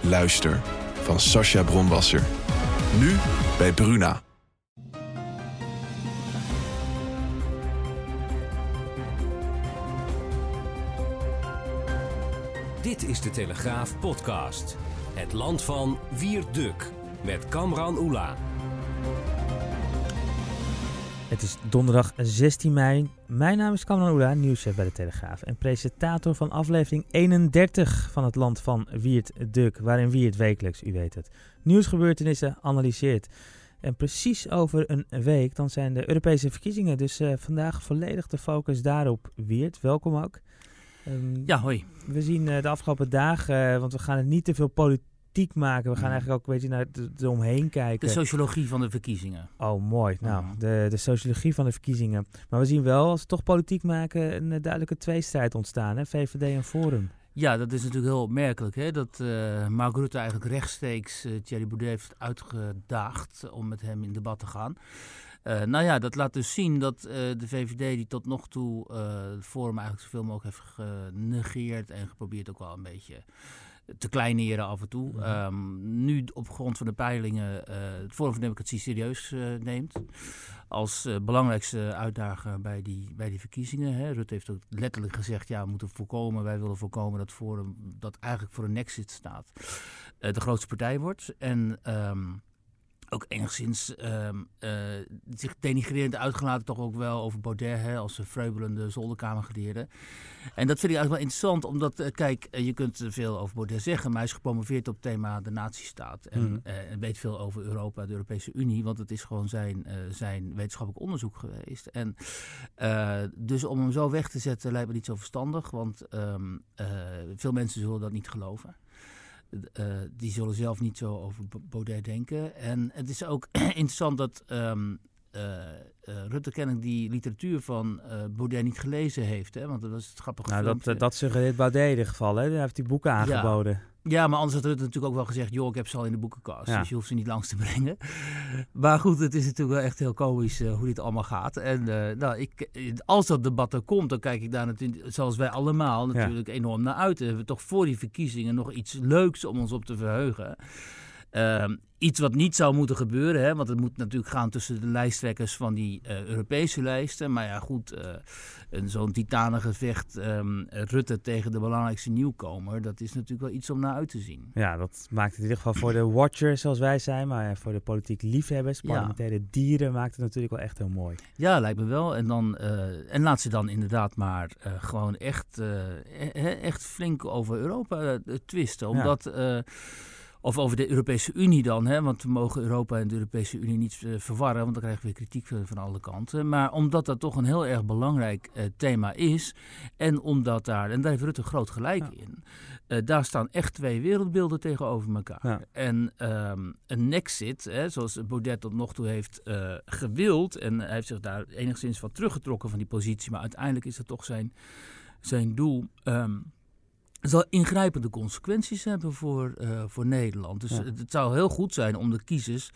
Luister van Sascha Bronwasser. Nu bij Bruna. Dit is de Telegraaf podcast. Het land van Wierduk met Kamran Oela. Het is donderdag 16 mei. Mijn naam is Kamran Oela, nieuwschef bij de Telegraaf en presentator van aflevering 31 van het land van Wiert Duk, waarin Wiert wekelijks, u weet het, nieuwsgebeurtenissen analyseert. En precies over een week, dan zijn de Europese verkiezingen. Dus uh, vandaag volledig de focus daarop. Wiert, welkom ook. Um, ja, hoi. We zien uh, de afgelopen dagen, uh, want we gaan het niet te veel politiek maken. We gaan eigenlijk ook een beetje naar het omheen kijken. De sociologie van de verkiezingen. Oh, mooi. Nou, de, de sociologie van de verkiezingen. Maar we zien wel, als we toch politiek maken, een duidelijke tweestrijd ontstaan. Hè? VVD en Forum. Ja, dat is natuurlijk heel opmerkelijk. Hè? Dat uh, Mark Rutte eigenlijk rechtstreeks uh, Thierry Baudet heeft uitgedaagd om met hem in debat te gaan. Uh, nou ja, dat laat dus zien dat uh, de VVD, die tot nog toe het Forum eigenlijk zoveel mogelijk heeft genegeerd en geprobeerd ook wel een beetje te kleineren af en toe. Ja. Um, nu op grond van de peilingen uh, het Forum van Democratie serieus uh, neemt. Als uh, belangrijkste uitdager bij die, bij die verkiezingen. Hè. Rutte heeft ook letterlijk gezegd, ja, we moeten voorkomen, wij willen voorkomen dat Forum, dat eigenlijk voor een exit staat, de grootste partij wordt. En... Um, ook enigszins uh, uh, zich denigrerend uitgelaten toch ook wel over Baudet hè, als een vreubelende zolderkamergeleerde. En dat vind ik eigenlijk wel interessant, omdat, uh, kijk, je kunt veel over Baudet zeggen, maar hij is gepromoveerd op het thema de nazistaat. En, mm. en weet veel over Europa, de Europese Unie, want het is gewoon zijn, zijn wetenschappelijk onderzoek geweest. En dus om hem zo weg te zetten lijkt me niet zo verstandig, want um, veel mensen zullen dat niet geloven. Uh, die zullen zelf niet zo over Baudet denken. En het is ook interessant dat um, uh, uh, Rutte kennelijk die literatuur van Baudet niet gelezen heeft. Hè? Want dat was het grappige nou, dat, dat suggereert Baudet in ieder geval. Hè? Hij heeft die boeken aangeboden. Ja. Ja, maar anders had Rutte natuurlijk ook wel gezegd... joh, ik heb ze al in de boekenkast, ja. dus je hoeft ze niet langs te brengen. Maar goed, het is natuurlijk wel echt heel komisch uh, hoe dit allemaal gaat. En uh, nou, ik, als dat debat er komt, dan kijk ik daar natuurlijk... zoals wij allemaal natuurlijk ja. enorm naar uit. En hebben we toch voor die verkiezingen nog iets leuks om ons op te verheugen. Uh, iets wat niet zou moeten gebeuren, hè, want het moet natuurlijk gaan tussen de lijsttrekkers van die uh, Europese lijsten. Maar ja, goed, uh, zo'n titanengevecht um, Rutte tegen de belangrijkste nieuwkomer, dat is natuurlijk wel iets om naar uit te zien. Ja, dat maakt het in ieder geval voor de watchers zoals wij zijn, maar voor de politiek liefhebbers, parlementaire ja. dieren, maakt het natuurlijk wel echt heel mooi. Ja, lijkt me wel. En, dan, uh, en laat ze dan inderdaad maar gewoon echt, echt flink over Europa twisten, omdat... Ja. Of over de Europese Unie dan, hè? want we mogen Europa en de Europese Unie niet uh, verwarren, want dan krijgen we kritiek van, van alle kanten. Maar omdat dat toch een heel erg belangrijk uh, thema is, en omdat daar, en daar heeft Rutte groot gelijk ja. in, uh, daar staan echt twee wereldbeelden tegenover elkaar. Ja. En um, een nexit, hè, zoals Baudet tot nog toe heeft gewild, en hij heeft zich daar enigszins wat teruggetrokken van die positie, maar uiteindelijk is dat toch zijn, zijn doel. Um, zal ingrijpende consequenties hebben voor, uh, voor Nederland. Dus ja. het, het, zou heel goed zijn om de kiezers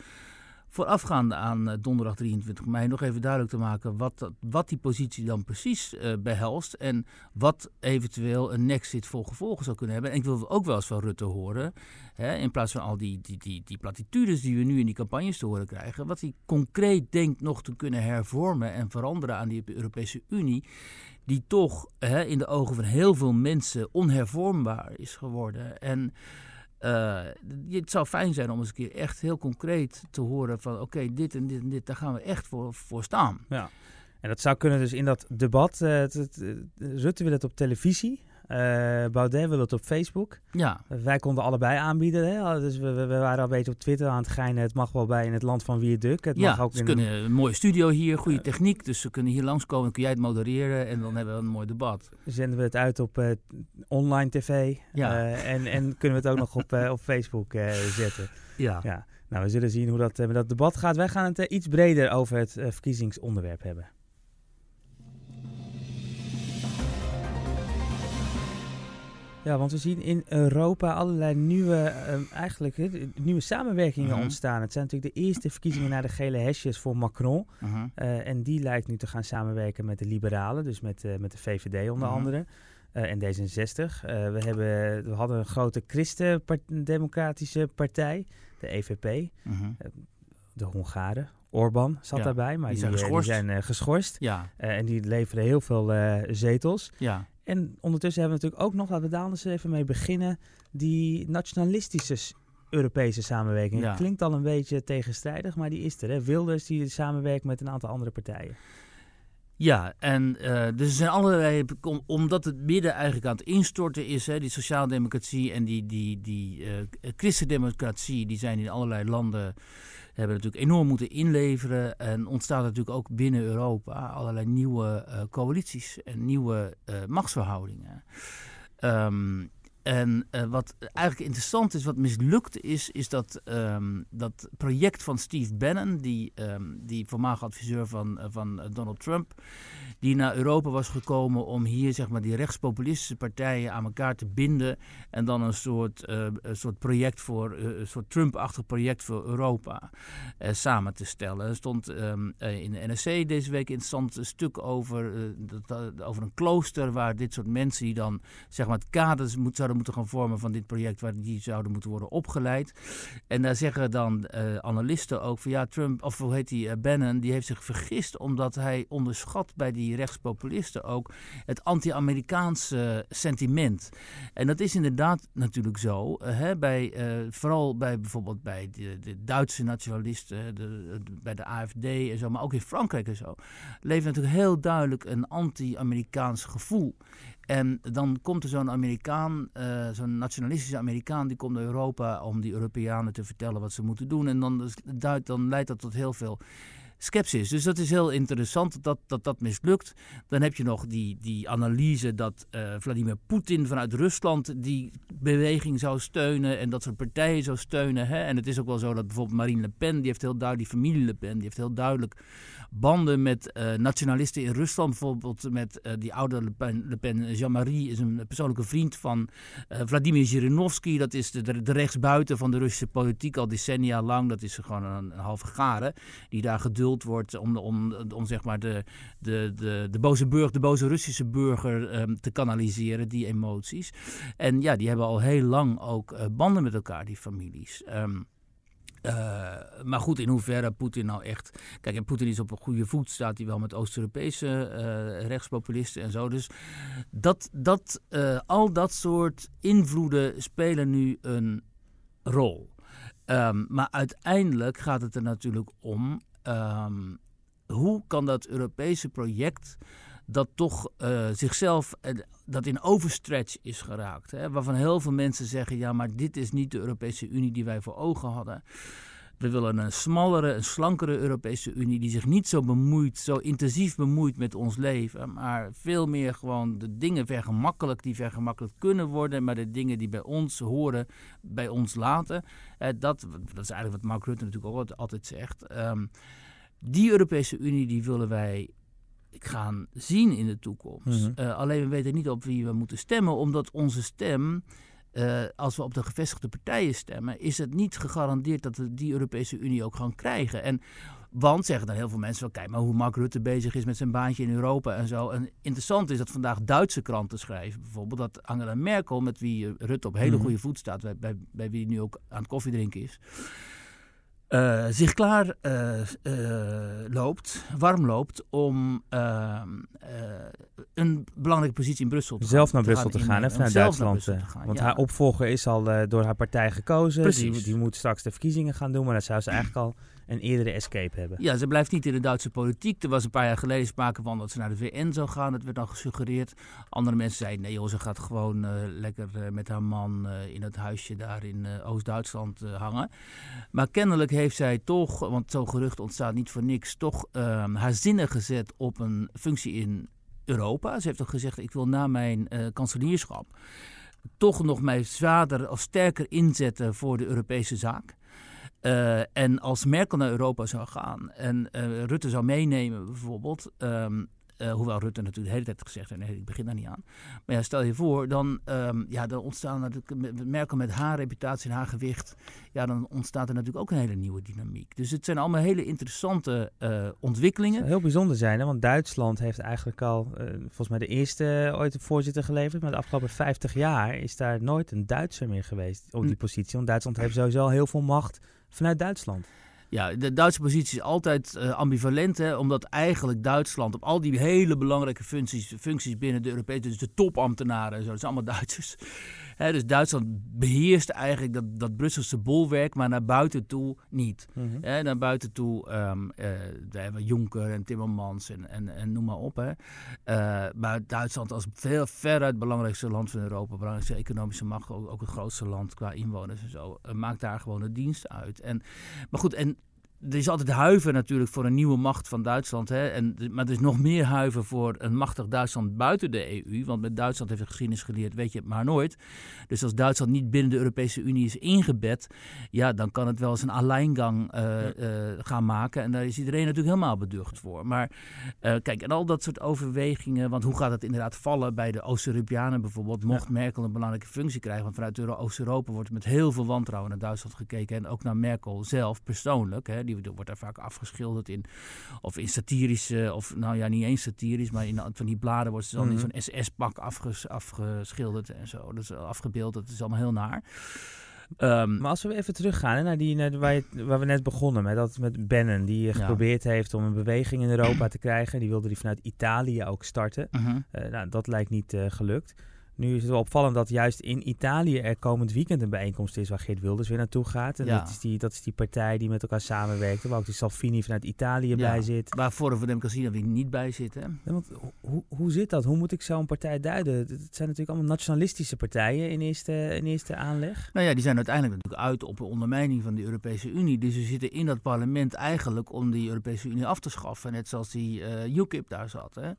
voorafgaande aan uh, donderdag 23 mei nog even duidelijk te maken wat, wat die positie dan precies uh, behelst en wat eventueel een nexit voor gevolgen zou kunnen hebben. En ik wil ook wel eens van Rutte horen, hè, in plaats van al die, die, die, die platitudes die we nu in die campagnes te horen krijgen, wat hij concreet denkt nog te kunnen hervormen en veranderen aan die Europese Unie die toch hè, in de ogen van heel veel mensen onhervormbaar is geworden. En uh, het zou fijn zijn om eens een keer echt heel concreet te horen van oké, dit en dit en dit, daar gaan we echt voor, voor staan. Ja. En dat zou kunnen dus in dat debat, uh, het, het, Rutte het op televisie. Baudet wil het op Facebook. Ja. wij konden allebei aanbieden. Hè? Dus we, we, waren al een beetje op Twitter aan het geinen. Het mag wel bij in het land van Wie Duk. Het ja, mag ook ze in kunnen een mooie studio hier, goede techniek. Dus ze kunnen hier langskomen, kun jij het modereren en dan hebben we een mooi debat. Zenden we het uit op online tv. Ja. en, en kunnen we het ook nog op, op Facebook zetten. Ja. ja. Nou, we zullen zien hoe dat met dat debat gaat. Wij gaan het iets breder over het verkiezingsonderwerp hebben. Ja, want we zien in Europa allerlei nieuwe, uh, eigenlijk, nieuwe samenwerkingen mhm. ontstaan. Het zijn natuurlijk de eerste verkiezingen naar de gele hesjes voor Macron. Mhm. Uh, en die lijkt nu te gaan samenwerken met de liberalen, dus met, uh, met de VVD onder Mhm. andere. en D66. we, hebben, we hadden een grote christen-democratische partij, de EVP. De Hongaren, Orbán zat Ja, daarbij, maar die die, zijn eh, geschorst. die zijn eh, geschorst. Ja, Eh, en die leveren heel veel eh, zetels. ja. En ondertussen hebben we natuurlijk ook nog, laten we daar anders even mee beginnen, die nationalistische Europese samenwerking. Ja. Klinkt al een beetje tegenstrijdig, maar die is er. Hè? Wilders die samenwerkt met een aantal andere partijen. Ja, en eh, dus er zijn allerlei, om- omdat het midden eigenlijk aan het instorten is, hè, die sociaaldemocratie en die, die, die eh, christendemocratie, die zijn in allerlei landen, hebben natuurlijk enorm moeten inleveren. En ontstaat natuurlijk ook binnen Europa allerlei nieuwe eh, coalities en nieuwe eh, machtsverhoudingen. Ehm, en eh, wat eigenlijk interessant is, wat mislukt is, is dat, ehm, dat project van Steve Bannon, die, ehm, die voormalig adviseur van, eh, van eh, Donald Trump, die naar Europa was gekomen om hier zeg maar, die rechtspopulistische partijen aan elkaar te binden en dan een soort, een soort project voor, een soort Trump-achtig project voor Europa samen te stellen. Er stond ehm, eh, in de NRC deze week een interessant stuk over, dat- over een klooster waar dit soort mensen die dan zeg maar het kader moet, zouden moeten gaan vormen van dit project, waar die zouden moeten worden opgeleid. En daar zeggen dan eh, analisten ook van ja, Trump, of hoe heet die, eh, Bannon, die heeft zich vergist omdat hij onderschat bij die rechtspopulisten ook het anti-Amerikaanse sentiment. En dat is inderdaad natuurlijk zo. eh, hè, bij, vooral bij bijvoorbeeld bij de, de Duitse nationalisten, de, de- bij de AFD en zo, maar ook in Frankrijk en zo, leeft natuurlijk heel duidelijk een anti-Amerikaans gevoel. En dan komt er zo'n Amerikaan, eh, zo'n nationalistische Amerikaan, die komt naar Europa om die Europeanen te vertellen wat ze moeten doen. En dan, dan leidt dat tot heel veel sceptisch. Dus dat is heel interessant dat dat, dat mislukt. Dan heb je nog die, die analyse dat eh, Vladimir Poetin vanuit Rusland die beweging zou steunen en dat soort partijen zou steunen. Hè? En het is ook wel zo dat bijvoorbeeld Marine Le Pen, die heeft heel duidelijk, die familie Le Pen, die heeft heel duidelijk banden met eh, nationalisten in Rusland. Bijvoorbeeld met eh, die oude Le Pen, Le Pen Jean-Marie is een persoonlijke vriend van Vladimir Zhirinovsky. Dat is de, de, de rechtsbuiten van de Russische politiek al decennia lang. Dat is gewoon een, een halve garen die daar geduld wordt om, om, om zeg maar de, de, de, de boze burger, de boze Russische burger ehm, te kanaliseren, die emoties. En ja, die hebben al heel lang ook eh, banden met elkaar, die families. Ehm, eh, maar goed, in hoeverre Poetin nou echt. Kijk, Poetin is op een goede voet, staat hij wel met Oost-Europese eh, rechtspopulisten en zo. Dus dat, dat, al dat soort invloeden spelen nu een rol. Ehm, maar uiteindelijk gaat het er natuurlijk om. Ehm, hoe kan dat Europese project dat toch eh, zichzelf eh, dat in overstretch is geraakt. Hè? Waarvan heel veel mensen zeggen: ja, maar dit is niet de Europese Unie die wij voor ogen hadden. We willen een smallere, een slankere Europese Unie die zich niet zo bemoeit, zo intensief bemoeit met ons leven, maar veel meer gewoon de dingen vergemakkelijk die vergemakkelijk kunnen worden, maar de dingen die bij ons horen, bij ons laten. Eh, dat, dat is eigenlijk wat Mark Rutte natuurlijk ook altijd- zegt. Ehm, die Europese Unie die willen wij gaan zien in de toekomst. Mhm. Eh, alleen we weten niet op wie we moeten stemmen, omdat onze stem, eh, als we op de gevestigde partijen stemmen, is het niet gegarandeerd dat we die Europese Unie ook gaan krijgen. En want zeggen dan heel veel mensen kijk maar hoe Mark Rutte bezig is met zijn baantje in Europa en zo. En interessant is dat vandaag Duitse kranten schrijven bijvoorbeeld dat Angela Merkel, met wie eh, Rutte op hele Mhm. goede voet staat, bij, bij, bij wie hij nu ook aan het koffiedrinken is. Uh, zich klaar uh, loopt, warm loopt om ehm, een belangrijke positie in Brussel te Zelf naar Brussel te gaan, en vanuit Duitsland. Gaan, want haar opvolger is al door haar partij gekozen. Die, die, moet straks de verkiezingen gaan doen, maar dat zou ze eigenlijk al een eerdere escape hebben. Ja, ze blijft niet in de Duitse politiek. Er was een paar jaar geleden sprake van dat ze naar de VN zou gaan. Dat werd dan gesuggereerd. Andere mensen zeiden nee joh, ze gaat gewoon lekker met haar man in het huisje daar in Oost-Duitsland hangen. Maar kennelijk heeft zij toch, want zo'n gerucht ontstaat niet voor niks, toch um, haar zinnen gezet op een functie in Europa. Ze heeft toch gezegd, ik wil na mijn kanselierschap toch nog mij zwaarder of sterker inzetten voor de Europese zaak. Uh, en als Merkel naar Europa zou gaan en uh, Rutte zou meenemen bijvoorbeeld, um, uh, hoewel Rutte natuurlijk de hele tijd gezegd heeft, nee, ik begin daar niet aan. Maar ja, stel je voor, dan, um, ja, dan ontstaan natuurlijk, Merkel met haar reputatie en haar gewicht, ja, dan ontstaat er natuurlijk ook een hele nieuwe dynamiek. Dus het zijn allemaal hele interessante uh, ontwikkelingen. Het heel bijzonder zijn, hè? want Duitsland heeft eigenlijk al, uh, volgens mij de eerste ooit voorzitter geleverd, maar de afgelopen 50 jaar is daar nooit een Duitser meer geweest op die positie. Want Duitsland heeft sowieso heel veel macht vanuit Duitsland. Ja, de Duitse positie is altijd uh, ambivalent, hè, omdat eigenlijk Duitsland op al die hele belangrijke functies, functies binnen de Europese, dus de topambtenaren en zo, dat zijn allemaal Duitsers. Dus Duitsland beheerst eigenlijk dat, dat Brusselse bolwerk, maar naar buiten toe niet. Mm naar buiten toe, um, uh, we hebben Juncker en Timmermans en, en, en noem maar op. Hè. Uh, maar Duitsland als veel veruit het belangrijkste land van Europa, belangrijkste economische macht, ook, ook het grootste land qua inwoners en zo, maakt daar gewoon een dienst uit. En, maar goed, en er is altijd huiver natuurlijk voor een nieuwe macht van Duitsland. Hè? En, maar er is nog meer huiver voor een machtig Duitsland buiten de EU. Want met Duitsland heeft de geschiedenis geleerd, weet je het maar nooit. Dus als Duitsland niet binnen de Europese Unie is ingebed, ja, dan kan het wel eens een alleingang uh, uh, gaan maken. En daar is iedereen natuurlijk helemaal beducht voor. Maar uh, kijk, en al dat soort overwegingen, want hoe gaat het inderdaad vallen bij de Oost-Europeanen bijvoorbeeld, mocht ja. Merkel een belangrijke functie krijgen. Want vanuit Oost-Europa wordt met heel veel wantrouwen naar Duitsland gekeken. En ook naar Merkel zelf persoonlijk. Hè, die wordt daar vaak afgeschilderd in, of in satirische, of nou ja, niet eens satirisch, maar in van die bladen wordt ze dan mm -hmm. in zo'n SS-pak afges, afgeschilderd en zo. Dus afgebeeld, dat is allemaal heel naar. Um, maar als we even teruggaan naar die naar waar, je, waar, we net begonnen met dat met Bannon, die ja. geprobeerd heeft om een beweging in Europa te krijgen. Die wilde die vanuit Italië ook starten. Uh -huh. uh, nou, dat lijkt niet uh, gelukt. Nu is het wel opvallend dat juist in Italië er komend weekend een bijeenkomst is waar Geert Wilders weer naartoe gaat. En ja. dat, is die, dat is die partij die met elkaar samenwerkt, waar ook die Salvini vanuit Italië ja, bij zit. Waar Forum voor Democratie dan weer niet bij zit. Hè? Ja, want, hoe, hoe zit dat? Hoe moet ik zo'n partij duiden? Het zijn natuurlijk allemaal nationalistische partijen in eerste, in eerste aanleg. Nou ja, die zijn uiteindelijk natuurlijk uit op een ondermijning van de Europese Unie. Dus ze zitten in dat parlement eigenlijk om die Europese Unie af te schaffen. Net zoals die uh, UKIP daar zat. Hè?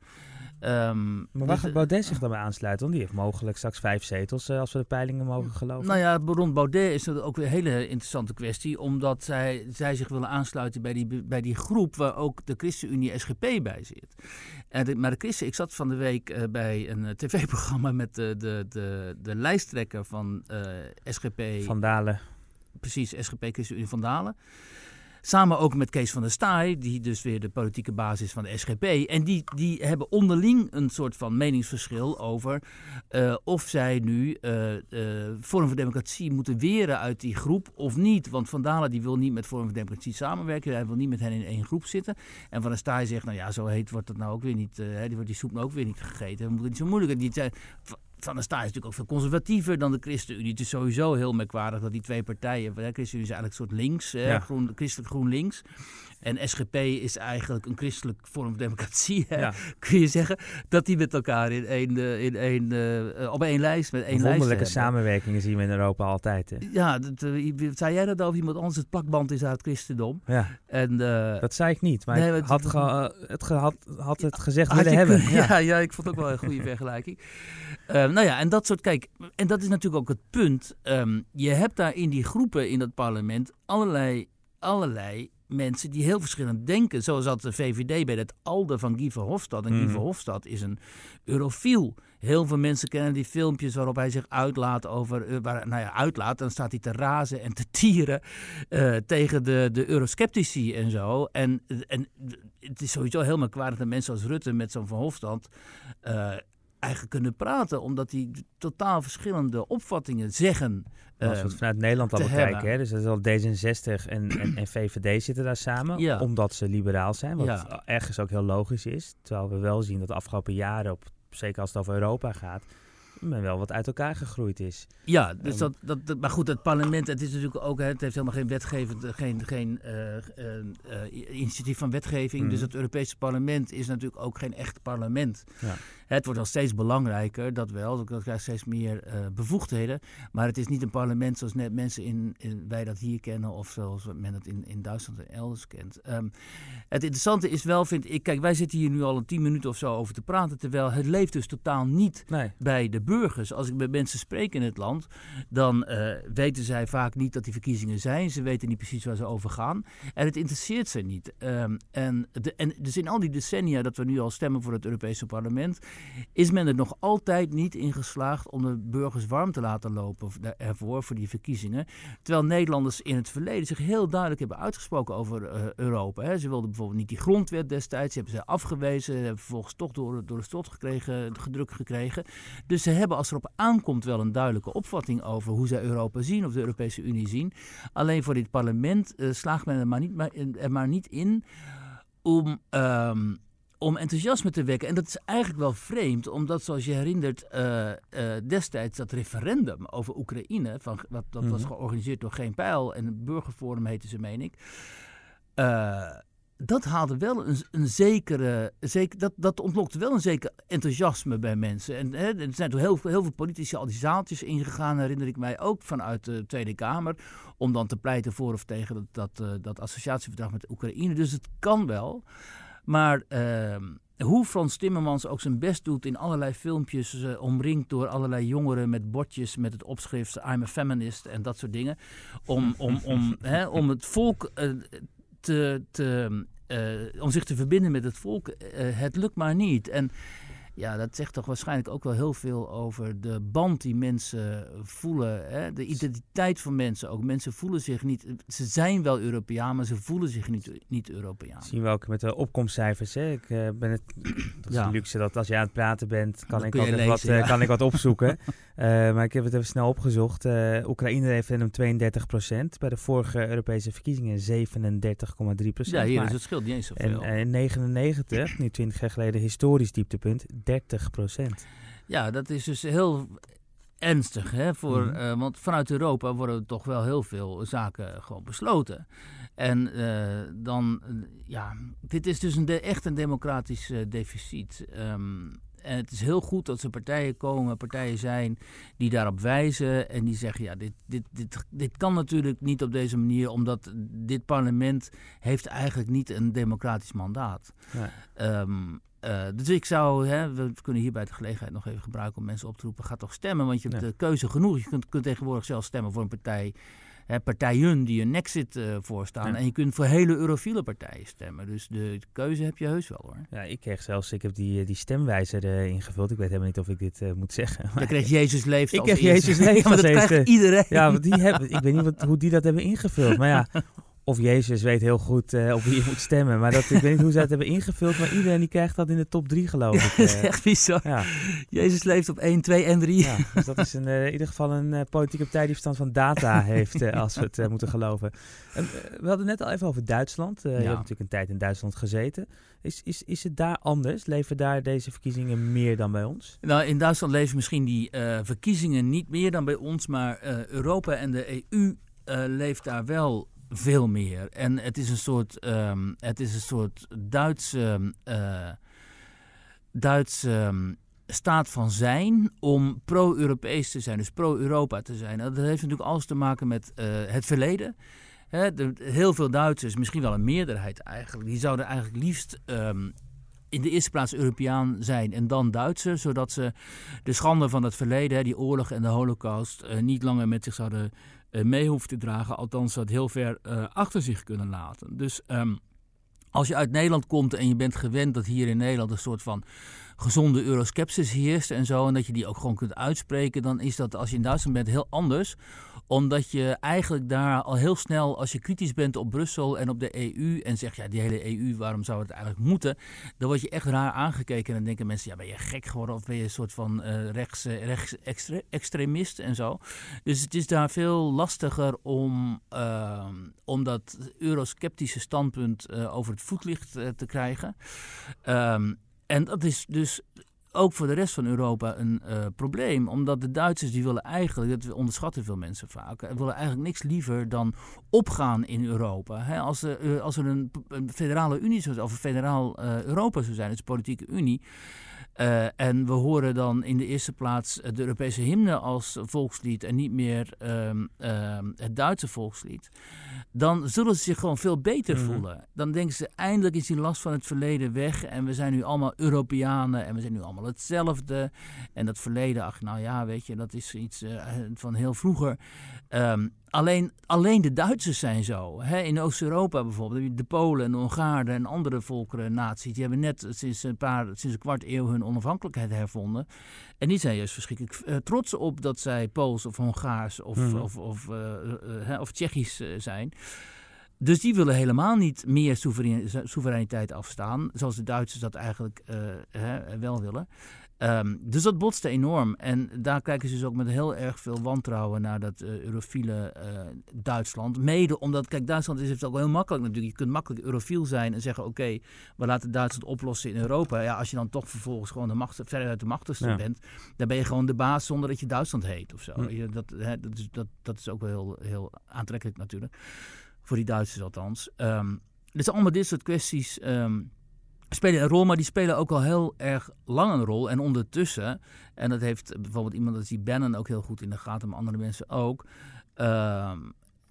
Um, maar waar dus, gaat Baudet zich dan bij aansluiten? Want die heeft mogelijk straks vijf zetels uh, als we de peilingen mogen geloven. Nou ja, rond Baudet is dat ook weer een hele interessante kwestie. Omdat zij, zij zich willen aansluiten bij die, bij die groep waar ook de ChristenUnie SGP bij zit. En de, maar de Christen, ik zat van de week uh, bij een uh, tv-programma met de, de, de, de lijsttrekker van SGP. Van Dalen. Precies, SGP ChristenUnie Van Dalen. Samen ook met Kees van der Staaij, die dus weer de politieke basis van de SGP. En die, die hebben onderling een soort van meningsverschil over uh, of zij nu uh, uh, Forum voor Democratie moeten weren uit die groep of niet. Want Van Dalen die wil niet met Forum voor Democratie samenwerken. Hij wil niet met hen in één groep zitten. En Van der Staaij zegt, nou ja, zo heet wordt dat nou ook weer niet. die wordt die soep nou ook weer niet gegeten. We moeten niet zo moeilijk. Die, van der Staaij is natuurlijk ook veel conservatiever dan de ChristenUnie. Het is sowieso heel merkwaardig dat die twee partijen... De ChristenUnie is eigenlijk een soort links, ja. groen, christelijk groen links. En SGP is eigenlijk een christelijk vorm van democratie, ja. kun je zeggen. Dat die met elkaar in één, in één, uh, op één lijst, met één Wonderlijke lijst samenwerkingen zien we in Europa altijd. Hè? Ja, dat, uh, zei jij dat over iemand anders? Het plakband is uit het christendom. Ja, en, uh, dat zei ik niet, maar nee, ik had, ge, het ge, had, had het gezegd willen hebben. Ja. ja. Ja, ik vond het ook wel een goede vergelijking. nou ja, en dat soort, kijk, en dat is natuurlijk ook het punt. Um, je hebt daar in die groepen in dat parlement allerlei, allerlei mensen die heel verschillend denken. Zoals dat de VVD bij het ALDE van Guy Verhofstadt. En mm. Guy Verhofstadt is een eurofiel. Heel veel mensen kennen die filmpjes waarop hij zich uitlaat over... Waar, nou ja, uitlaat, dan staat hij te razen en te tieren uh, tegen de, de eurosceptici en zo. En, en het is sowieso heel merkwaardig dat mensen als Rutte met zo'n Verhofstadt... Uh, eigenlijk kunnen praten, omdat die totaal verschillende opvattingen zeggen. Als we het vanuit Nederland al bekijken, hè, dus dat is al D66 en, en, en VVD zitten daar samen, Ja. omdat ze liberaal zijn, wat Ja. ergens ook heel logisch is. Terwijl we wel zien dat de afgelopen jaren, op, zeker als het over Europa gaat, men wel wat uit elkaar gegroeid is. Ja, dus dat, dat, dat- maar goed, het parlement, het is natuurlijk ook, het heeft helemaal geen wetgevend, geen, geen eh, eh, eh, initiatief van wetgeving. Mhm. Dus het Europese parlement is natuurlijk ook geen echt parlement. Ja. Het wordt al steeds belangrijker, dat wel. Dat krijgt steeds meer bevoegdheden. Maar het is niet een parlement zoals net mensen in, in- wij dat hier kennen of zoals men het in, in Duitsland en elders kent. Ehm, het interessante is wel, vind ik, kijk, wij zitten hier nu al een tien minuten of zo over te praten, terwijl het leeft dus totaal niet Nee, bij de burgers. Als ik met mensen spreek in het land, dan eh, weten zij vaak niet dat die verkiezingen zijn. Ze weten niet precies waar ze over gaan. En het interesseert ze niet. Ehm, en, de, en dus in al die decennia dat we nu al stemmen voor het Europese parlement, is men er nog altijd niet in geslaagd om de burgers warm te laten lopen ervoor, voor die verkiezingen. Terwijl Nederlanders in het verleden zich heel duidelijk hebben uitgesproken over eh, Europa. Hè. Ze wilden bijvoorbeeld niet die grondwet destijds, die hebben ze afgewezen, hebben vervolgens toch door, door de strot gekregen, gedrukt gekregen. Dus ze hebben als erop aankomt wel een duidelijke opvatting over hoe zij Europa zien of de Europese Unie zien. Alleen voor dit parlement eh, slaagt men er maar niet, maar, er maar niet in om, ehm, om enthousiasme te wekken. En dat is eigenlijk wel vreemd, omdat zoals je herinnert eh, eh, destijds dat referendum over Oekraïne, van, wat, dat was Mhm. georganiseerd door Geen Pijl en het Burgerforum heette ze, meen ik. Dat haalde wel een, een zekere. Zeker, dat, dat ontlokte wel een zeker enthousiasme bij mensen. En hè, er zijn toen heel, veel- heel veel politici al die zaaltjes ingegaan, herinner ik mij ook vanuit de Tweede Kamer. Om dan te pleiten voor of tegen dat, dat, eh, dat associatieverdrag met Oekraïne. Dus het kan wel. Maar ehm, hoe Frans Timmermans ook zijn best doet in allerlei filmpjes, eh, omringd door allerlei jongeren met bordjes met het opschrift I'm a feminist en dat soort dingen. Om, om, om, hè, om het volk eh, te, te, om zich te verbinden met het volk, eh, het lukt maar niet. En ja, dat zegt toch waarschijnlijk ook wel heel veel over de band die mensen voelen. Hè? De identiteit van mensen ook. Mensen voelen zich niet... Ze zijn wel Europeaan, maar ze voelen zich niet, niet Europeaan. zien we ook met de opkomstcijfers. Hè. Ik eh, ben het, dat is Ja. een luxe dat als je aan het praten bent, kan, ik, wat, eh, kan ik wat opzoeken. Eh, maar ik heb het even snel opgezocht. Eh Oekraïne referendum 32% Bij de vorige Europese verkiezingen 37,3% Ja, hier Maar- is het scheelt niet eens En zoveel. eh, in 99, nu 20 jaar geleden, historisch dieptepunt, 30% Ja, dat is dus heel ernstig. Hè, voor, Mhm. eh, want vanuit Europa worden toch wel heel veel zaken gewoon besloten. En eh, dan, eh, ja, dit is dus een de, echt een democratisch deficit. Ehm, en het is heel goed dat er partijen komen, partijen zijn die daarop wijzen en die zeggen, ja, dit, dit, dit, dit kan natuurlijk niet op deze manier, omdat dit parlement heeft eigenlijk niet een democratisch mandaat. Nee. Ehm, eh, dus ik zou, hè, we kunnen hierbij de gelegenheid nog even gebruiken om mensen op te roepen, ga toch stemmen, want je hebt Ja. de keuze genoeg. Je kunt, kunt tegenwoordig zelf stemmen voor een partij, hè, partijen die een Nexit eh voorstaan. Ja. En je kunt voor hele eurofiele partijen stemmen. Dus de keuze heb je heus wel hoor. Ja, ik kreeg zelfs, ik heb die, eh, die stemwijzer eh, ingevuld. Ik weet helemaal niet of ik dit eh, moet zeggen. Dan kreeg Jezus leeft Ik kreeg. Jezus leeft Ja, maar dat krijgt iedereen. Ja, want die hebben, ik weet niet wat, hoe die dat hebben ingevuld. Maar ja, of Jezus weet heel goed eh, op wie je moet stemmen. Maar dat, ik weet niet hoe ze dat hebben ingevuld. Maar iedereen die krijgt dat in de top 3 geloof ik. dat is eh. echt bizar. ja, Jezus leeft op 1, 2 en 3. ja, dus dat is een, eh, in ieder geval een eh, politieke partij die verstand van data heeft, als we het moeten geloven. En, we hadden net al even over Duitsland. Je Ja. hebt natuurlijk een tijd in Duitsland gezeten. Is, is, is het daar anders? Leven daar deze verkiezingen meer dan bij ons? Nou, in Duitsland leven misschien die verkiezingen niet meer dan bij ons, maar Europa en de EU eh, leeft daar wel veel meer. En het is een soort, ehm, het is een soort Duitse, eh, Duitse ehm, staat van zijn om pro-Europees te zijn, dus pro-Europa te zijn. Dat heeft natuurlijk alles te maken met eh, het verleden. Hè, de- heel veel Duitsers, misschien wel een meerderheid eigenlijk, die zouden eigenlijk liefst ehm, in de eerste plaats Europeaan zijn en dan Duitser, zodat ze de schande van het verleden, die oorlog en de holocaust, eh, niet langer met zich zouden mee hoeven te dragen, althans dat heel ver eh, achter zich kunnen laten. Dus ehm, als je uit Nederland komt en je bent gewend dat hier in Nederland een soort van gezonde euroskepsis heerst en zo, en dat je die ook gewoon kunt uitspreken, dan is dat als je in Duitsland bent heel anders Omdat je eigenlijk daar al heel snel, als je kritisch bent op Brussel en op de EU en zegt, ja, die hele EU, waarom zou het eigenlijk moeten? Dan word je echt raar aangekeken en dan denken mensen, ja, ben je gek geworden of ben je een soort van uh, rechts, rechts extremist en zo. Dus het is daar veel lastiger om, uh, om dat eurosceptische standpunt uh, over het voetlicht te krijgen. Um, en dat is dus ook voor de rest van Europa een uh, probleem. Omdat de Duitsers die willen eigenlijk, dat onderschatten veel mensen vaak, willen eigenlijk niks liever dan opgaan in Europa. als, uh, als er een, een, federale unie zou zijn, of een federaal Europa zou zijn, dus een politieke unie. Uh, en we horen dan in de eerste plaats de Europese hymne als volkslied en niet meer um, um, het Duitse volkslied. Dan zullen ze zich gewoon veel beter mm. voelen. Dan denken ze eindelijk is die last van het verleden weg en we zijn nu allemaal Europeanen en we zijn nu allemaal hetzelfde. En dat verleden, ach nou ja, weet je, dat is iets uh, van heel vroeger. Um, Alleen, alleen de Duitsers zijn zo. in Oost-Europa bijvoorbeeld, de Polen en de Hongaren en andere volkeren, naties, die hebben net sinds een, paar, sinds een kwart eeuw hun onafhankelijkheid hervonden. En die zijn juist verschrikkelijk uh, trots op dat zij Pools of Hongaars of, mm. of, of, uh, uh, of Tsjechisch zijn. Dus die willen helemaal niet meer soevereiniteit afstaan, zoals de Duitsers dat eigenlijk wel willen. Um, dus dat botste enorm. En daar kijken ze dus ook met heel erg veel wantrouwen naar dat uh, eurofiele uh, Duitsland. Mede omdat, kijk, Duitsland is het ook heel makkelijk natuurlijk. Je kunt makkelijk eurofiel zijn en zeggen: oké, we laten Duitsland oplossen in Europa. Ja, als je dan toch vervolgens gewoon de macht, verder uit de machtigste ja. bent, dan ben je gewoon de baas zonder dat je Duitsland heet of zo. Hm. Dat, hè, dat, is, dat, dat is ook wel heel, heel aantrekkelijk natuurlijk. Voor die Duitsers althans. Um, dus allemaal dit soort kwesties. Um, spelen een rol, maar die spelen ook al heel erg lang een rol. En ondertussen, en dat heeft bijvoorbeeld iemand als die Bannon ook heel goed in de gaten, maar andere mensen ook. Uh,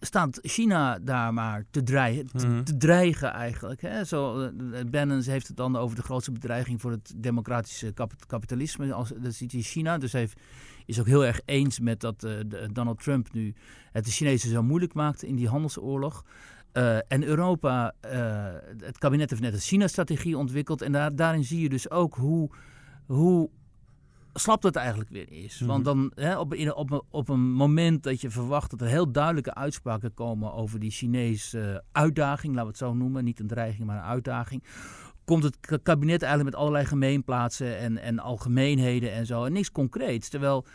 staat China daar maar te dreigen, te, mhm. te dreigen eigenlijk. Hè? Zo, uh, Bannon heeft het dan over de grootste bedreiging voor het democratische kapitalisme. Als, dat ziet hij China. Dus hij heeft, is ook heel erg eens met dat uh, Donald Trump nu het de Chinezen zo moeilijk maakt in die handelsoorlog. Uh, en Europa, uh, het kabinet heeft net een China-strategie ontwikkeld. En daar, daarin zie je dus ook hoe, hoe slap dat eigenlijk weer is. Mm -hmm. Want dan hè, op, in, op, op, een moment dat je verwacht dat er heel duidelijke uitspraken komen over die Chinese uh, uitdaging, laten we het zo noemen, niet een dreiging, maar een uitdaging. Komt het kabinet eigenlijk met allerlei gemeenplaatsen en, en algemeenheden en zo. En niks concreets. Terwijl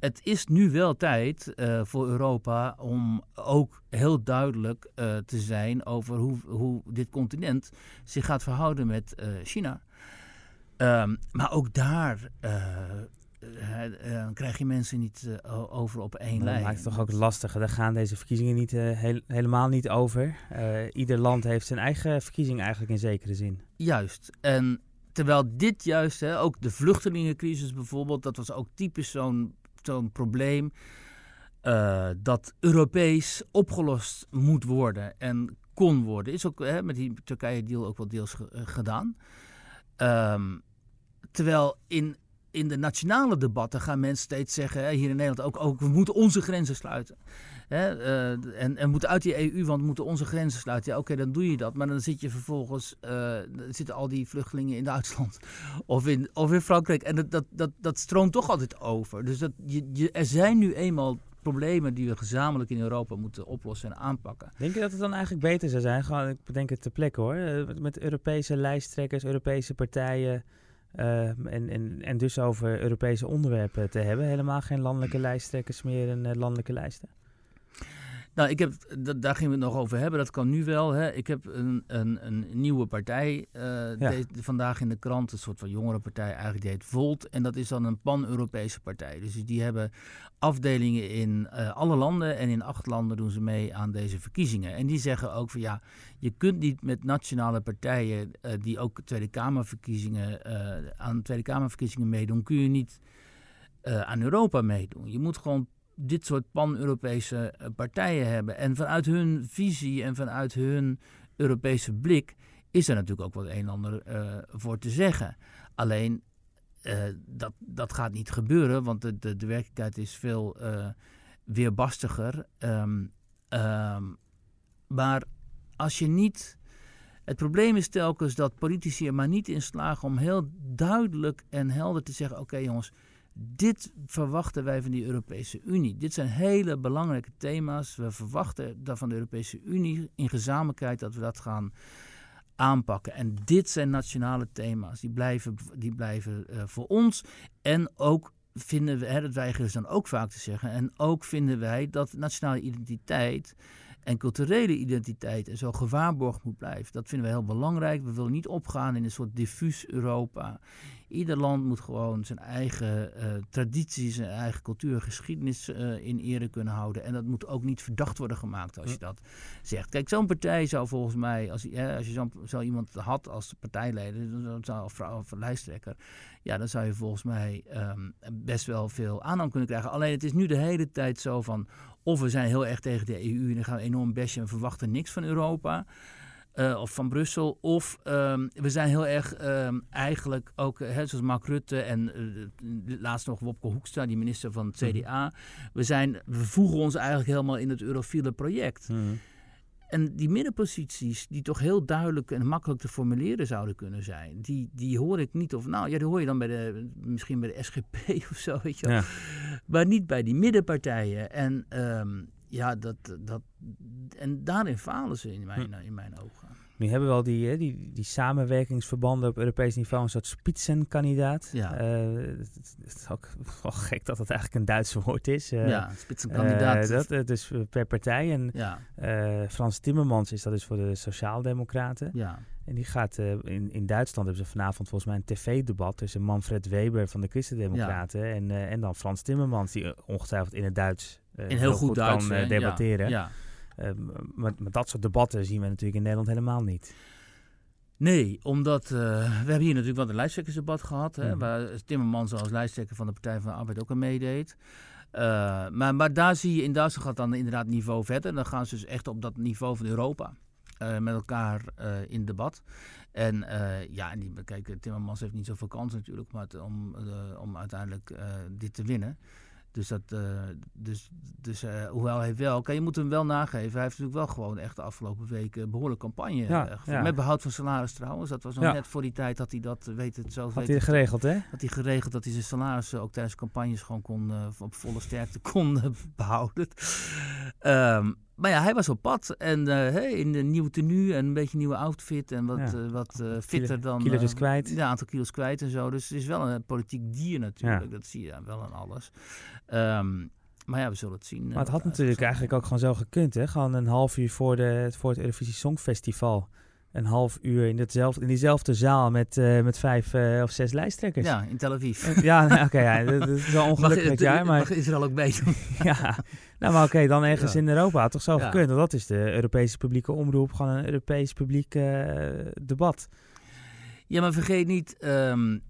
het is nu wel tijd uh, voor Europa om ook heel duidelijk uh, te zijn over hoe, hoe dit continent zich gaat verhouden met uh, China. Um, maar ook daar krijg je mensen niet over op één lijn. Dat maakt het toch ook lastiger. Daar gaan deze verkiezingen niet, heel, helemaal niet over. ieder land heeft zijn eigen verkiezing eigenlijk in zekere zin. Juist. En terwijl dit juist, hè, ook de vluchtelingencrisis bijvoorbeeld, dat was ook typisch zo'n zo'n probleem uh, dat Europees opgelost moet worden en kon worden. Is ook hè, met die Turkije-deal ook wel deels ge uh, gedaan. Um, terwijl in, in de nationale debatten gaan mensen steeds zeggen, hè, hier in Nederland ook, ook, we moeten onze grenzen sluiten. Hè, uh, en, en moeten uit die EU, want moeten onze grenzen sluiten. Ja, oké, dan doe je dat. Maar dan zit je vervolgens, uh, zitten al die vluchtelingen in Duitsland of in, of in Frankrijk. En dat, dat, dat, stroomt toch altijd over. Dus dat, je, er zijn nu eenmaal problemen die we gezamenlijk in Europa moeten oplossen en aanpakken. Denk je dat het dan eigenlijk beter zou zijn? Gewoon, ik bedenk het ter plekke hoor. Eh, met Europese lijsttrekkers, Europese partijen. En, en, en dus over Europese onderwerpen te hebben. Helemaal geen landelijke lijsttrekkers meer en landelijke lijsten. Nou, ik heb, daar gingen we het nog over hebben. Dat kan nu wel. Hè. Ik heb een, een, een nieuwe partij uh, ja. vandaag in de krant. Een soort van jongere partij eigenlijk. Die heet Volt. En dat is dan een pan-Europese partij. Dus die hebben afdelingen in uh, alle landen. En in acht landen doen ze mee aan deze verkiezingen. En die zeggen ook van ja, je kunt niet met nationale partijen... Uh, die ook Tweede Kamerverkiezingen, aan Tweede Kamerverkiezingen meedoen... kun je niet aan Europa meedoen. Je moet gewoon dit soort pan-Europese eh, partijen hebben. En vanuit hun visie en vanuit hun Europese blik is er natuurlijk ook wat een en ander uh, voor te zeggen. Alleen uh, dat, dat gaat niet gebeuren, want de, de, werkelijkheid is veel uh, weerbastiger. Um, um, maar als je niet. Het probleem is telkens dat politici er maar niet in slagen om heel duidelijk en helder te zeggen: oké jongens, Dit verwachten wij van de Europese Unie. Dit zijn hele belangrijke thema's. We verwachten van de Europese Unie in gezamenlijkheid dat we dat gaan aanpakken. En dit zijn nationale thema's. Die blijven, die blijven uh, voor ons. En ook vinden we, hè, dat weigeren ze dan ook vaak te zeggen. En ook vinden wij dat nationale identiteit en culturele identiteit en zo gewaarborgd moet blijven. Dat vinden we heel belangrijk. We willen niet opgaan in een soort diffuus Europa. Ieder land moet gewoon zijn eigen uh, tradities, zijn eigen cultuur, geschiedenis uh, in ere kunnen houden. En dat moet ook niet verdacht worden gemaakt als je dat zegt. Kijk, zo'n partij zou volgens mij, als, als je zo'n zo iemand had als partijleider, dan zou, of, of lijsttrekker, ja, dan zou je volgens mij um, best wel veel aandacht kunnen krijgen. Alleen het is nu de hele tijd zo van, of we zijn heel erg tegen de EU en dan gaan we enorm bashen en verwachten niks van Europa. Uh, of van Brussel. Of um, we zijn heel erg um, eigenlijk ook, hè, zoals Mark Rutte en uh, laatst nog Wopke Hoekstra, die minister van het CDA. We, zijn, we voegen ons eigenlijk helemaal in het eurofiele project. Mm. En die middenposities, die toch heel duidelijk en makkelijk te formuleren zouden kunnen zijn, die, die hoor ik niet. Of nou, ja, die hoor je dan bij de, misschien bij de SGP of zo, weet je wel. Ja. Maar niet bij die middenpartijen. En um, ja, dat, dat, en daarin falen ze in mijn, hm. in mijn ogen. Nu hebben we al die, die, die samenwerkingsverbanden op Europees niveau, een soort spitsenkandidaat. Ja. Uh, het, is ook wel gek dat dat eigenlijk een Duitse woord is. Uh, ja, spitsenkandidaat. Uh, dat, dus per partij. En ja. Frans Timmermans is dat dus voor de Sociaaldemocraten. Ja. En die gaat in, in Duitsland hebben ze vanavond volgens mij een tv-debat tussen Manfred Weber van de Christendemocraten ja. en, en dan Frans Timmermans, die ongetwijfeld in het Duits in heel, heel goed, goed Duits, kan debatteren. Ja, maar, maar, dat soort debatten zien we natuurlijk in Nederland helemaal niet. Nee, omdat uh, we hebben hier natuurlijk wel een lijsttrekkersdebat gehad. Hè, mm. Waar Timmermans als lijsttrekker van de Partij van de Arbeid ook aan meedeed. Uh, maar, maar daar zie je in Duitsland gaat dan inderdaad niveau verder. Dan gaan ze dus echt op dat niveau van Europa. Uh, met elkaar in debat. En ja, en die, kijk, Timmermans heeft niet zoveel kans natuurlijk maar om, om uiteindelijk dit te winnen. Dus, dat, uh, dus, dus uh, hoewel hij wel, kan je moet hem wel nageven, hij heeft natuurlijk wel gewoon echt de afgelopen weken behoorlijk campagne ja, ja. Met behoud van salaris trouwens. Dat was nog ja. net voor die tijd dat hij dat, weet het zo. Had hij geregeld, hè? Had hij geregeld dat hij zijn salaris ook tijdens campagnes gewoon kon, uh, op volle sterkte kon behouden. Um, maar ja, hij was op pad. En uh, in een nieuwe tenue en een beetje een nieuwe outfit. En wat, ja. uh, wat uh, fitter dan... Kilo's dus kwijt. Ja, een aantal kilo's kwijt en zo. Dus het is wel een politiek dier natuurlijk. Ja. Dat zie je wel aan alles. Um, maar ja, we zullen het zien. Maar het had natuurlijk eigenlijk ook gewoon zo gekund, hè? Gewoon een half uur voor, de, voor het Eurovisie Songfestival een half uur in, hetzelfde, in diezelfde zaal met, uh, met vijf uh, of zes lijsttrekkers. Ja, in Tel Aviv. Uh, ja, nou, oké, okay, ja, dat, is wel ongelukkig met jaar. Maar... Mag Israël ook meedoen? ja, nou maar oké, okay, dan ergens ja. in Europa toch zo ja. gekund. Want dat is de Europese publieke omroep, gewoon een Europees publiek debat. Ja, maar vergeet niet, um,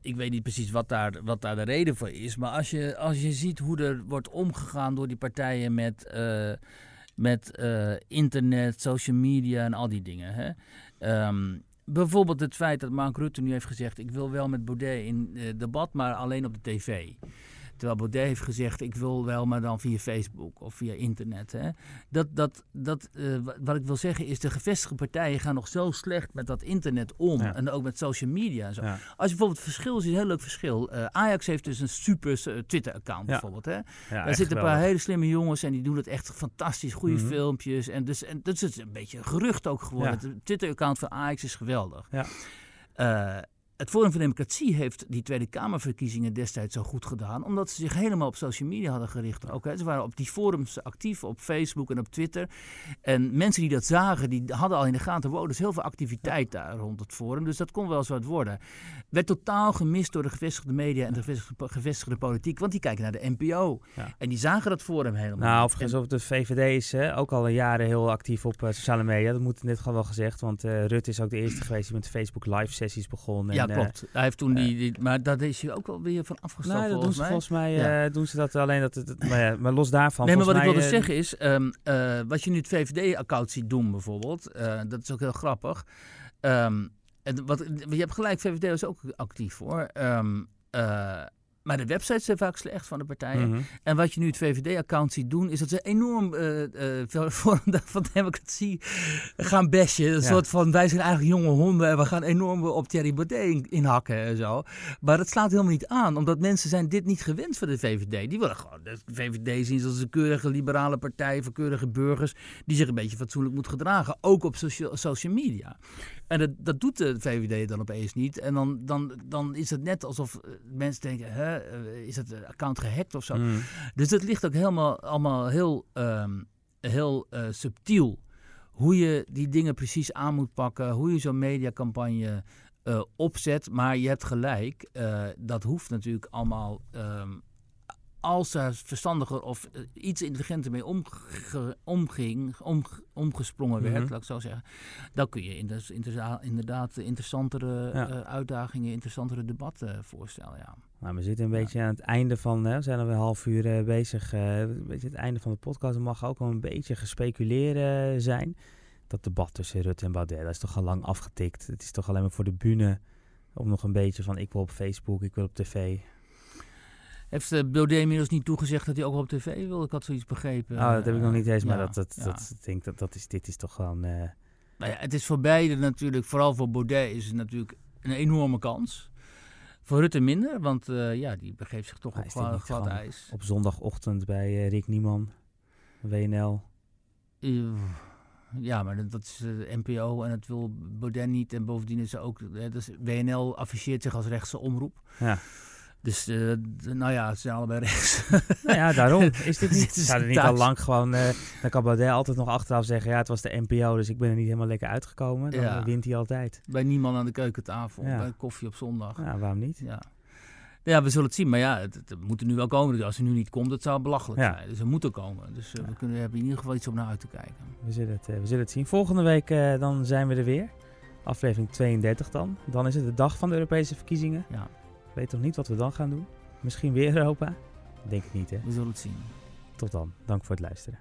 ik weet niet precies wat daar, wat daar de reden voor is. Maar als je, als je ziet hoe er wordt omgegaan door die partijen met met uh, internet, social media en al die dingen. Hè? Um, bijvoorbeeld het feit dat Mark Rutte nu heeft gezegd: ik wil wel met Baudet in uh, debat, maar alleen op de tv. Terwijl Baudet heeft gezegd, ik wil wel, maar dan via Facebook of via internet. Hè. Dat, dat, dat, uh, wat ik wil zeggen is, de gevestigde partijen gaan nog zo slecht met dat internet om. Ja. En ook met social media en zo. Ja. Als je bijvoorbeeld het verschil ziet, een heel leuk verschil. Uh, Ajax heeft dus een super uh, Twitter-account ja. bijvoorbeeld. Hè. Daar zitten een paar hele slimme jongens en die doen het echt fantastisch. Goede mm -hmm. filmpjes. En dus en dat is een beetje een gerucht ook geworden. Het Twitter-account van Ajax is geweldig. Ja het Forum voor Democratie heeft die Tweede Kamerverkiezingen destijds zo goed gedaan, omdat ze zich helemaal op social media hadden gericht. Ook, hè. Ze waren op die forums actief, op Facebook en op Twitter. En mensen die dat zagen, die hadden al in de gaten, wow, is heel veel activiteit daar rond het forum. Dus dat kon wel eens wat worden. Werd totaal gemist door de gevestigde media en de gevestigde, gevestigde politiek, want die kijken naar de NPO. Ja. En die zagen dat forum helemaal Nou, overigens, en, de VVD is hè, ook al jaren heel actief op uh, sociale media. Dat moet net gewoon wel gezegd, want uh, Rutte is ook de eerste geweest die met Facebook live sessies begon. Ja, klopt. Hij heeft toen die, die, maar daar is hij ook wel weer van afgestapt. Nee, dat doen ze volgens mij. Uh, doen ze dat alleen dat het. Maar, ja, maar los daarvan. Nee, maar wat mij, ik wilde uh, zeggen is, um, uh, wat je nu het VVD-account ziet doen bijvoorbeeld, dat is ook heel grappig. Um, en wat, je hebt gelijk, VVD was ook actief hoor. Um, maar Maar de websites zijn vaak slecht van de partijen. Mhm. En wat je nu het VVD-account ziet doen, is dat ze enorm eh, veel vorm van democratie gaan bashen. Een Ja. soort van, wij zijn eigenlijk jonge honden en we gaan enorm op Thierry Baudet in- inhakken en zo. Maar dat slaat helemaal niet aan, omdat mensen zijn dit niet gewend van de VVD. Die willen gewoon de VVD zien als een keurige liberale partij voor keurige burgers die zich een beetje fatsoenlijk moet gedragen, ook op social, social media. En dat, dat doet de VVD dan opeens niet. En dan, dan, dan is het net alsof eh, mensen denken, hè, eh, is het account gehackt of zo? Mhm. Dus dat ligt ook helemaal allemaal heel, ehm, heel eh, subtiel. Hoe je die dingen precies aan moet pakken, hoe je zo'n mediacampagne opzet. Maar je hebt gelijk, dat hoeft natuurlijk allemaal. ehm, als er verstandiger of eh, iets intelligenter mee omge- omging, om, omgesprongen werd, Mhm. laat ik zo zeggen, dan kun je inderdaad, interessantere Ja. eh, uitdagingen, interessantere debatten voorstellen. Ja. Nou, we zitten een Ja. beetje aan het einde van, hè, we zijn alweer een half uur eh, bezig. eh, een beetje het einde van de podcast. Er mag ook wel een beetje gespeculeren zijn. Dat debat tussen Rutte en Baudet, dat is toch al lang afgetikt. Het is toch alleen maar voor de bühne om nog een beetje van ik wil op Facebook, ik wil op tv. Heeft uh, Baudet inmiddels niet toegezegd dat hij ook op tv wil? Ik had zoiets begrepen. oh, dat heb ik nog niet eens, maar ja, dat, dat, ja. dat, ik denk dat, dat is, dit is toch gewoon... eh, Nou ja, het is voor beide natuurlijk, vooral voor Baudet is het natuurlijk een enorme kans. Voor Rutte minder, want eh, ja, die begeeft zich toch Maar op glad, ijs. op zondagochtend bij eh, Rick Nieman, WNL. Eh, Ja, maar dat- is de NPO en dat wil Baudet niet. En bovendien is er ook, eh, dus WNL afficheert zich als rechtse omroep. Ja. Dus eh, nou ja, ze zijn allebei rechts. Nou ja, daarom. Is dit niet, Zitten ze zou er niet al lang gewoon... eh, dan kan Baudet altijd nog achteraf zeggen... Ja, het was de NPO, dus ik ben er niet helemaal lekker uitgekomen. Dan Ja. wint hij altijd. bij niemand aan de keukentafel, Ja. bij koffie op zondag. Ja, waarom niet? Ja. ja, we zullen het zien. Maar ja, het, het moet er nu wel komen. Dus als hij nu niet komt, dat zou belachelijk Ja. zijn. Dus er moet er komen. Dus eh, we kunnen, hebben in ieder geval iets om naar uit te kijken. We zullen het, we zullen het zien. Volgende week dan zijn we er weer. Aflevering 32 dan. Dan is het de dag van de Europese verkiezingen. Ja, weet nog niet wat we dan gaan doen. Misschien weer Europa? Denk ik niet, hè? we zullen het zien. Tot dan. Dank voor het luisteren.